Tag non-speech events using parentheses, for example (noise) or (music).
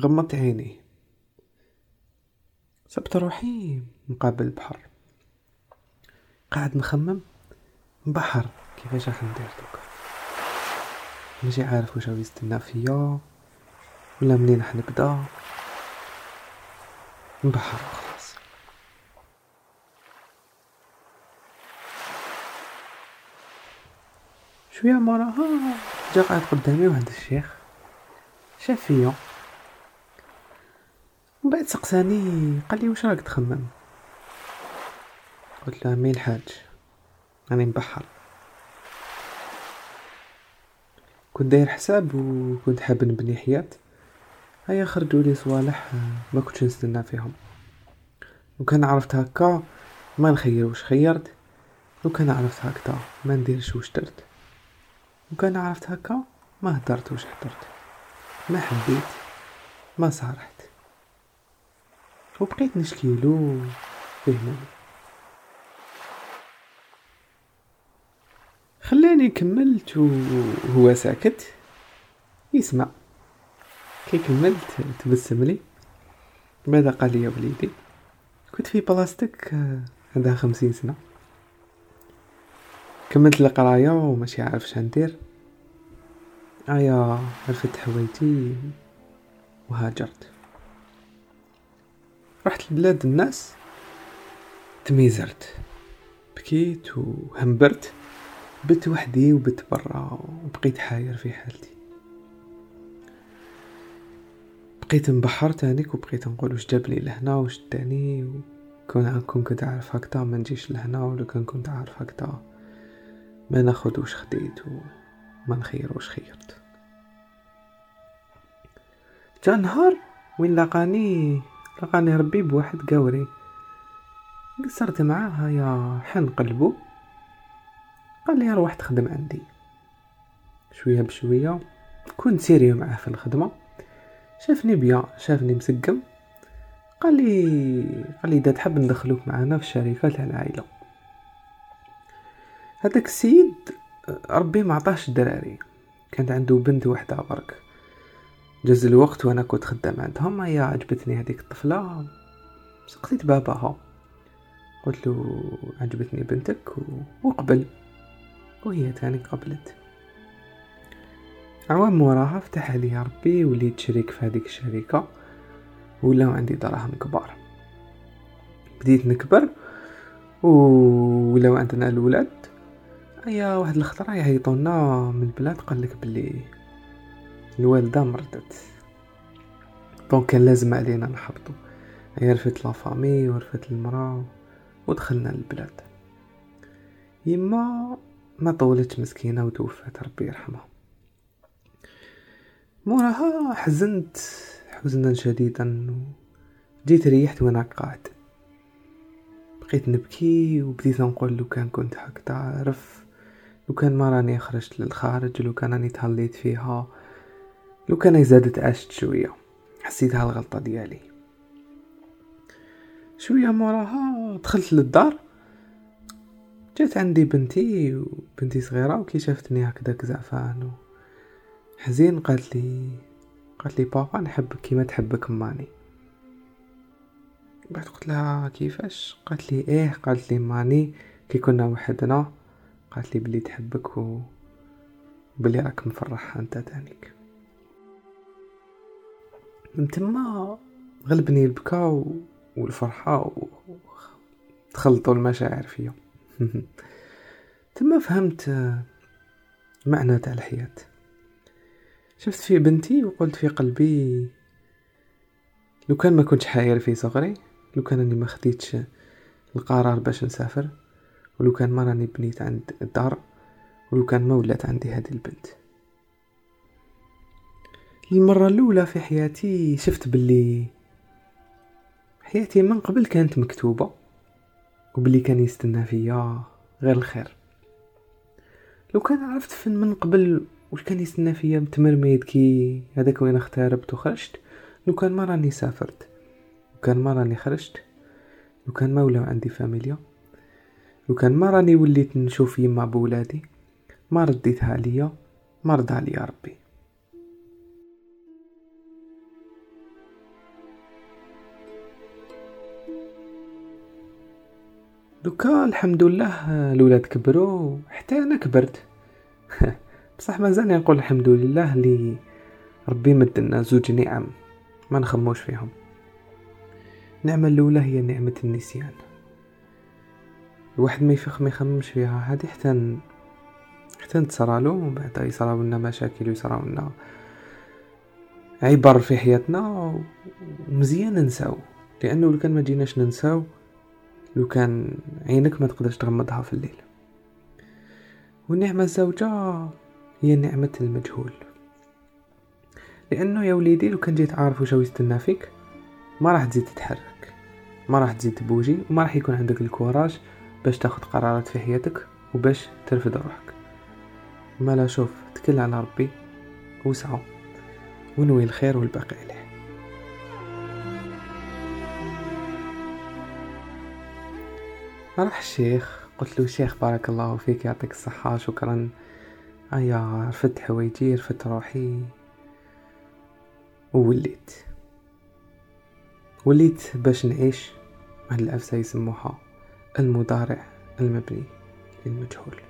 غمضت عيني. صبت روحي مقابل البحر. قاعد نخمم. بحر كيفاش راح ندير دوكا ماشي عارف واش راه يستنى فيا ولا منين راح نبدا. بحر خلاص. شوية موراها جا قاعد قدامي واحد الشيخ. شاف فيا. من بعد سقساني قال لي واش راك تخمم؟ قلت له مي الحاج راني مبحر. كنت داير حساب وكنت حاب نبني حياة. هيا خرجوا لي صوالح ما كنتش نستنى فيهم. لو كان عرفت هكا ما نخير واش خيرت. لو كان عرفت هكا ما نديرش واش درت. لو كان عرفت هكا ما هدرت واش هدرت. ما حبيت ما صارحت. وبقيت نشكيلو فهمني خلاني كملت وهو ساكت. يسمع. كي كملت تبسم لي. بعد قال لي يا وليدي؟ كنت في بلاستيك عندها خمسين سنة. كملت القراية وماشي عارف شندير ايا رفدت حوايتي وهاجرت. رحت لبلاد الناس تميزرت بكيت وهمبرت بت وحدي وبت برا وبقيت حاير في حالتي. بقيت نبحر تانيك وبقيت نقول واش جابني لهنا واش داني كون كون كنت عارف هكذا ما نجيش لهنا ولا كان كنت عارف هكذا. ما ناخد واش خديت وما نخير واش خيرت. جا نهار وين لقاني لقاني ربي بواحد قاوري قصرت معاه يا حن قلبو. قال لي روح تخدم عندي. شوية بشوية كنت sérieux معاه في الخدمة. شافني بيا شافني مسقم. قال لي قال لي تحب ندخلوك معنا في الشركة تاع العائلة. هذاك السيد ربي ما عطاش الدراري. كانت عنده بنت وحدة برك. جاز الوقت وأنا كنت خدام عندهم هي عجبتني هذيك الطفلة. سقسيت باباها. قلت له عجبتني بنتك وقبل. وهي تاني قبلت. عوام موراها فتح عليا ربي وليت شريك في هذيك الشركة ولاو عندي دراهم كبار. بديت نكبر ولاو عندنا الولاد أيا واحد الخطرة يعيطونا من البلاد قال لك بلي الوالدة مرضت. دونك كان لازم علينا نحبطو. هي رفت لا فامي ورفت المرا ودخلنا للبلاد. يما ما طولت مسكينة وتوفات ربي يرحمها. موراها حزنت حزنا شديدا جيت ريحت وأنا قاعد. بقيت نبكي وبديت نقول لو كان كنت حق تعرف لو كان ما راني خرجت للخارج لو كان راني تهليت فيها لو كان زادت عشت شوية. حسيتها الغلطة ديالي. شوية موراها دخلت للدار. جات عندي بنتي وبنتي صغيرة وكي شافتني هكداك زعفان حزين قالت لي قالت لي بابا نحبك كيما تحبك ماني بعد قلت لها كيفاش؟ قالت لي إيه قالت لي ماني كي كنا وحدنا. قالت لي بلي تحبك و بلي راك مفرحها أنت تانيك. من تما غلبني البكا والفرحة تخلطوا المشاعر فيا (laughs) تما فهمت معنى تاع الحياة. شفت في بنتي وقلت في قلبي لو كان ما كنتش حاير في صغري لو كان أني ما خديتش القرار باش نسافر ولو كان ما راني بنيت عند الدار ولو كان ما ولات عندي هذه البنت. المرة الأولى في حياتي شفت باللي حياتي من قبل كانت مكتوبة وبلي كان يستنى فيا غير الخير. لو كان عرفت فين من قبل وش كان يستنى فيا متمرميد كي هذاك وين اختاربت وخرجت لو كان ما راني سافرت لو كان ما راني خرجت لو كان ما ولاو عندي فاميليا لو كان ما راني وليت نشوف يما بولادي ما رديتها عليا ما رضى عليا ربي. دوكا الحمد لله الولاد كبروا حتى أنا كبرت. (laughs) بصح مازال نقول الحمد لله لي ربي مدنا زوج نعم ما نخموش فيهم. النعمة الأولى هي نعمة النسيان. الواحد ما يفيق ما يخممش فيها هذه حتى حتى نتصرالو ومن بعد يصراو لنا مشاكل ويصراو لنا عبر في حياتنا ومزيان ننساو. لأنه لو كان ما جيناش ننساو لو كان عينك ما تقدرش تغمضها في الليل. والنعمه الزوجة هي نعمة المجهول. لأنه يا وليدي لو كان جيت عارف واش يستنى فيك ما راح تزيد تتحرك. ما راح تزيد تبوجي وما راح يكون عندك الكوراج باش تاخد قرارات في حياتك وباش ترفد روحك. ما لا شوف تكل على ربي وسعوا ونوي الخير والباقي عليه. راح الشيخ. قلت له شيخ بارك الله فيك يعطيك الصحة شكرا. ايا رفدت حوايجي رفدت روحي. ووليت. وليت باش نعيش واحد العفسة يسموها المضارع المبني للمجهول.